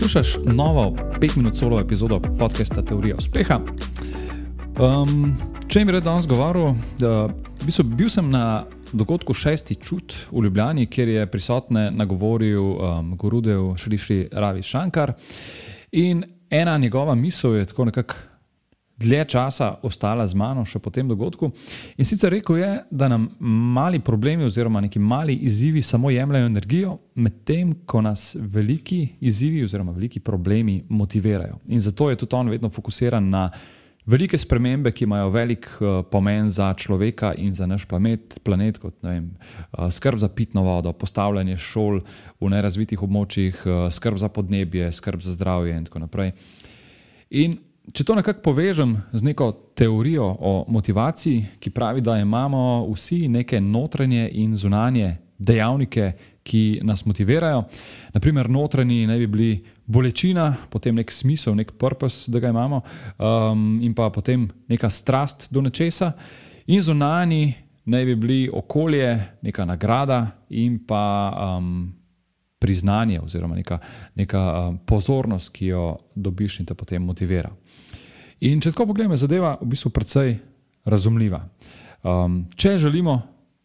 Poslušaj novo 5-minut solo epizodo podcasta Teorija uspeha. Um, če mi rečem danes govoril, da bil sem na dogodku Šesti čut v Ljubljani, kjer je prisotne nagovoril um, Gurudev Šrišri Ravi Shankar. In ena njegova misel je tako nekako dlje časa ostala z mano, še po tem dogodku. In sicer rekel je, da nam mali problemi oziroma neki mali izzivi samo jemljajo energijo, medtem ko nas veliki izzivi oziroma veliki problemi motivirajo. In zato je tudi on vedno fokusiran na velike spremembe, ki imajo velik uh, pomen za človeka in za naš planet, planet kot vem, uh, skrb za pitno vodo, postavljanje šol v nerazvitih območjih, uh, skrb za podnebje, skrb za zdravje in tako naprej. In če to nekako povežem z neko teorijo o motivaciji, ki pravi, da imamo vsi neke notranje in zunanje dejavnike, ki nas motivirajo. Naprimer, notranji naj bi bili bolečina, potem nek smisel, nek purpose, da ga imamo, um, in pa potem neka strast do nečesa, in zunani naj bi bili okolje, neka nagrada in pa um, priznanje, oziroma neka, neka um, pozornost, ki jo dobiš in te potem motivira. In če tako pogledamo, je zadeva v bistvu precej razumljiva. Um, če želimo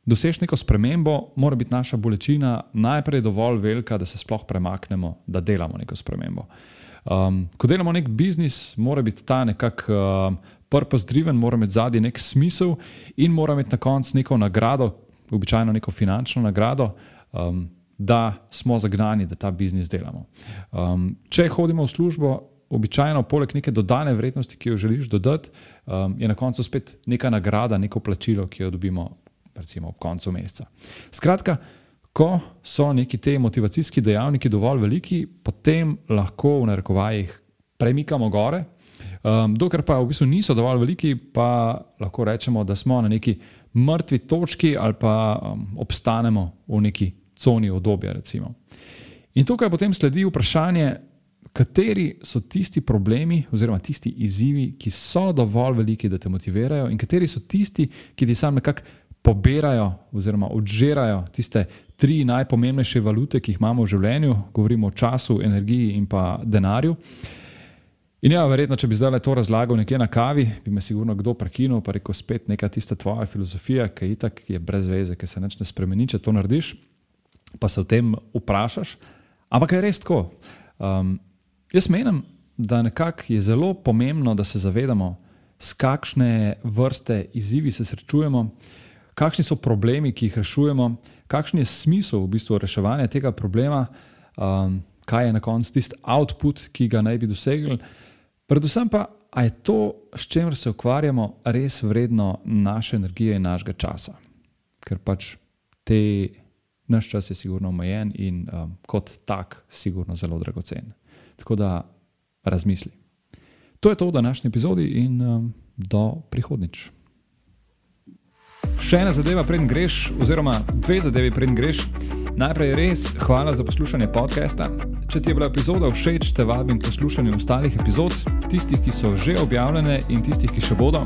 doseči neko spremembo, mora biti naša bolečina najprej dovolj velika, da se sploh premaknemo, da delamo neko spremembo. Um, ko delamo nek biznis, mora biti ta nekako um, purpose driven, mora imeti zadnji nek smisel in mora imeti na koncu neko nagrado, običajno neko finančno nagrado. Um, Da smo zagnani, da ta biznis delamo. Um, če hodimo v službo, običajno, poleg neke dodane vrednosti, ki jo želiš dodati, um, je na koncu spet neka nagrada, neko plačilo, ki jo dobimo recimo, ob koncu meseca. Skratka, ko so neki ti motivacijski dejavniki dovolj veliki, potem lahko v narekovajih premikamo gore. Um, dokler pa v bistvu niso dovolj veliki, pa lahko rečemo, da smo na neki mrtvi točki ali pa um, obstanemo v neki coni obdobja. In tukaj potem sledi vprašanje, kateri so tisti problemi oziroma tisti izzivi, ki so dovolj veliki, da te motivirajo, in kateri so tisti, ki ti sam nekako pobirajo oziroma odžirajo tiste tri najpomembnejše valute, ki jih imamo v življenju, govorimo o času, energiji in pa denarju. In ja, verjetno, če bi zdaj to razlagal nekje na kavi, bi me sigurno kdo prekinil, pa rekel spet neka tista tvoja filozofija, ki je itak, ki je brez veze, ki se neč ne spremeni, če to narediš, pa se o tem vprašaš. Ampak je res tako. Um, jaz menim, da nekako je zelo pomembno, da se zavedamo, s kakšne vrste izzivi se srečujemo kakšni so problemi, ki jih rešujemo, kakšen je smisel v bistvu reševanja tega problema, um, kaj je na koncu tisti output, ki ga naj bi dosegli. Predvsem pa, ali je to, s čimer se ukvarjamo, res vredno naše energije in našega časa. Ker pač te, naš čas je sigurno omejen in um, kot tak, sigurno zelo dragocen. Tako da razmisli. To je to v današnji epizodi in um, do prihodnič. Še ena zadeva, preden greš, oziroma dve zadevi, preden greš. Najprej res hvala za poslušanje podcasta. Če ti je bila epizoda všeč, te vabim k poslušanju ostalih epizod, tistih, ki so že objavljene in tistih, ki še bodo.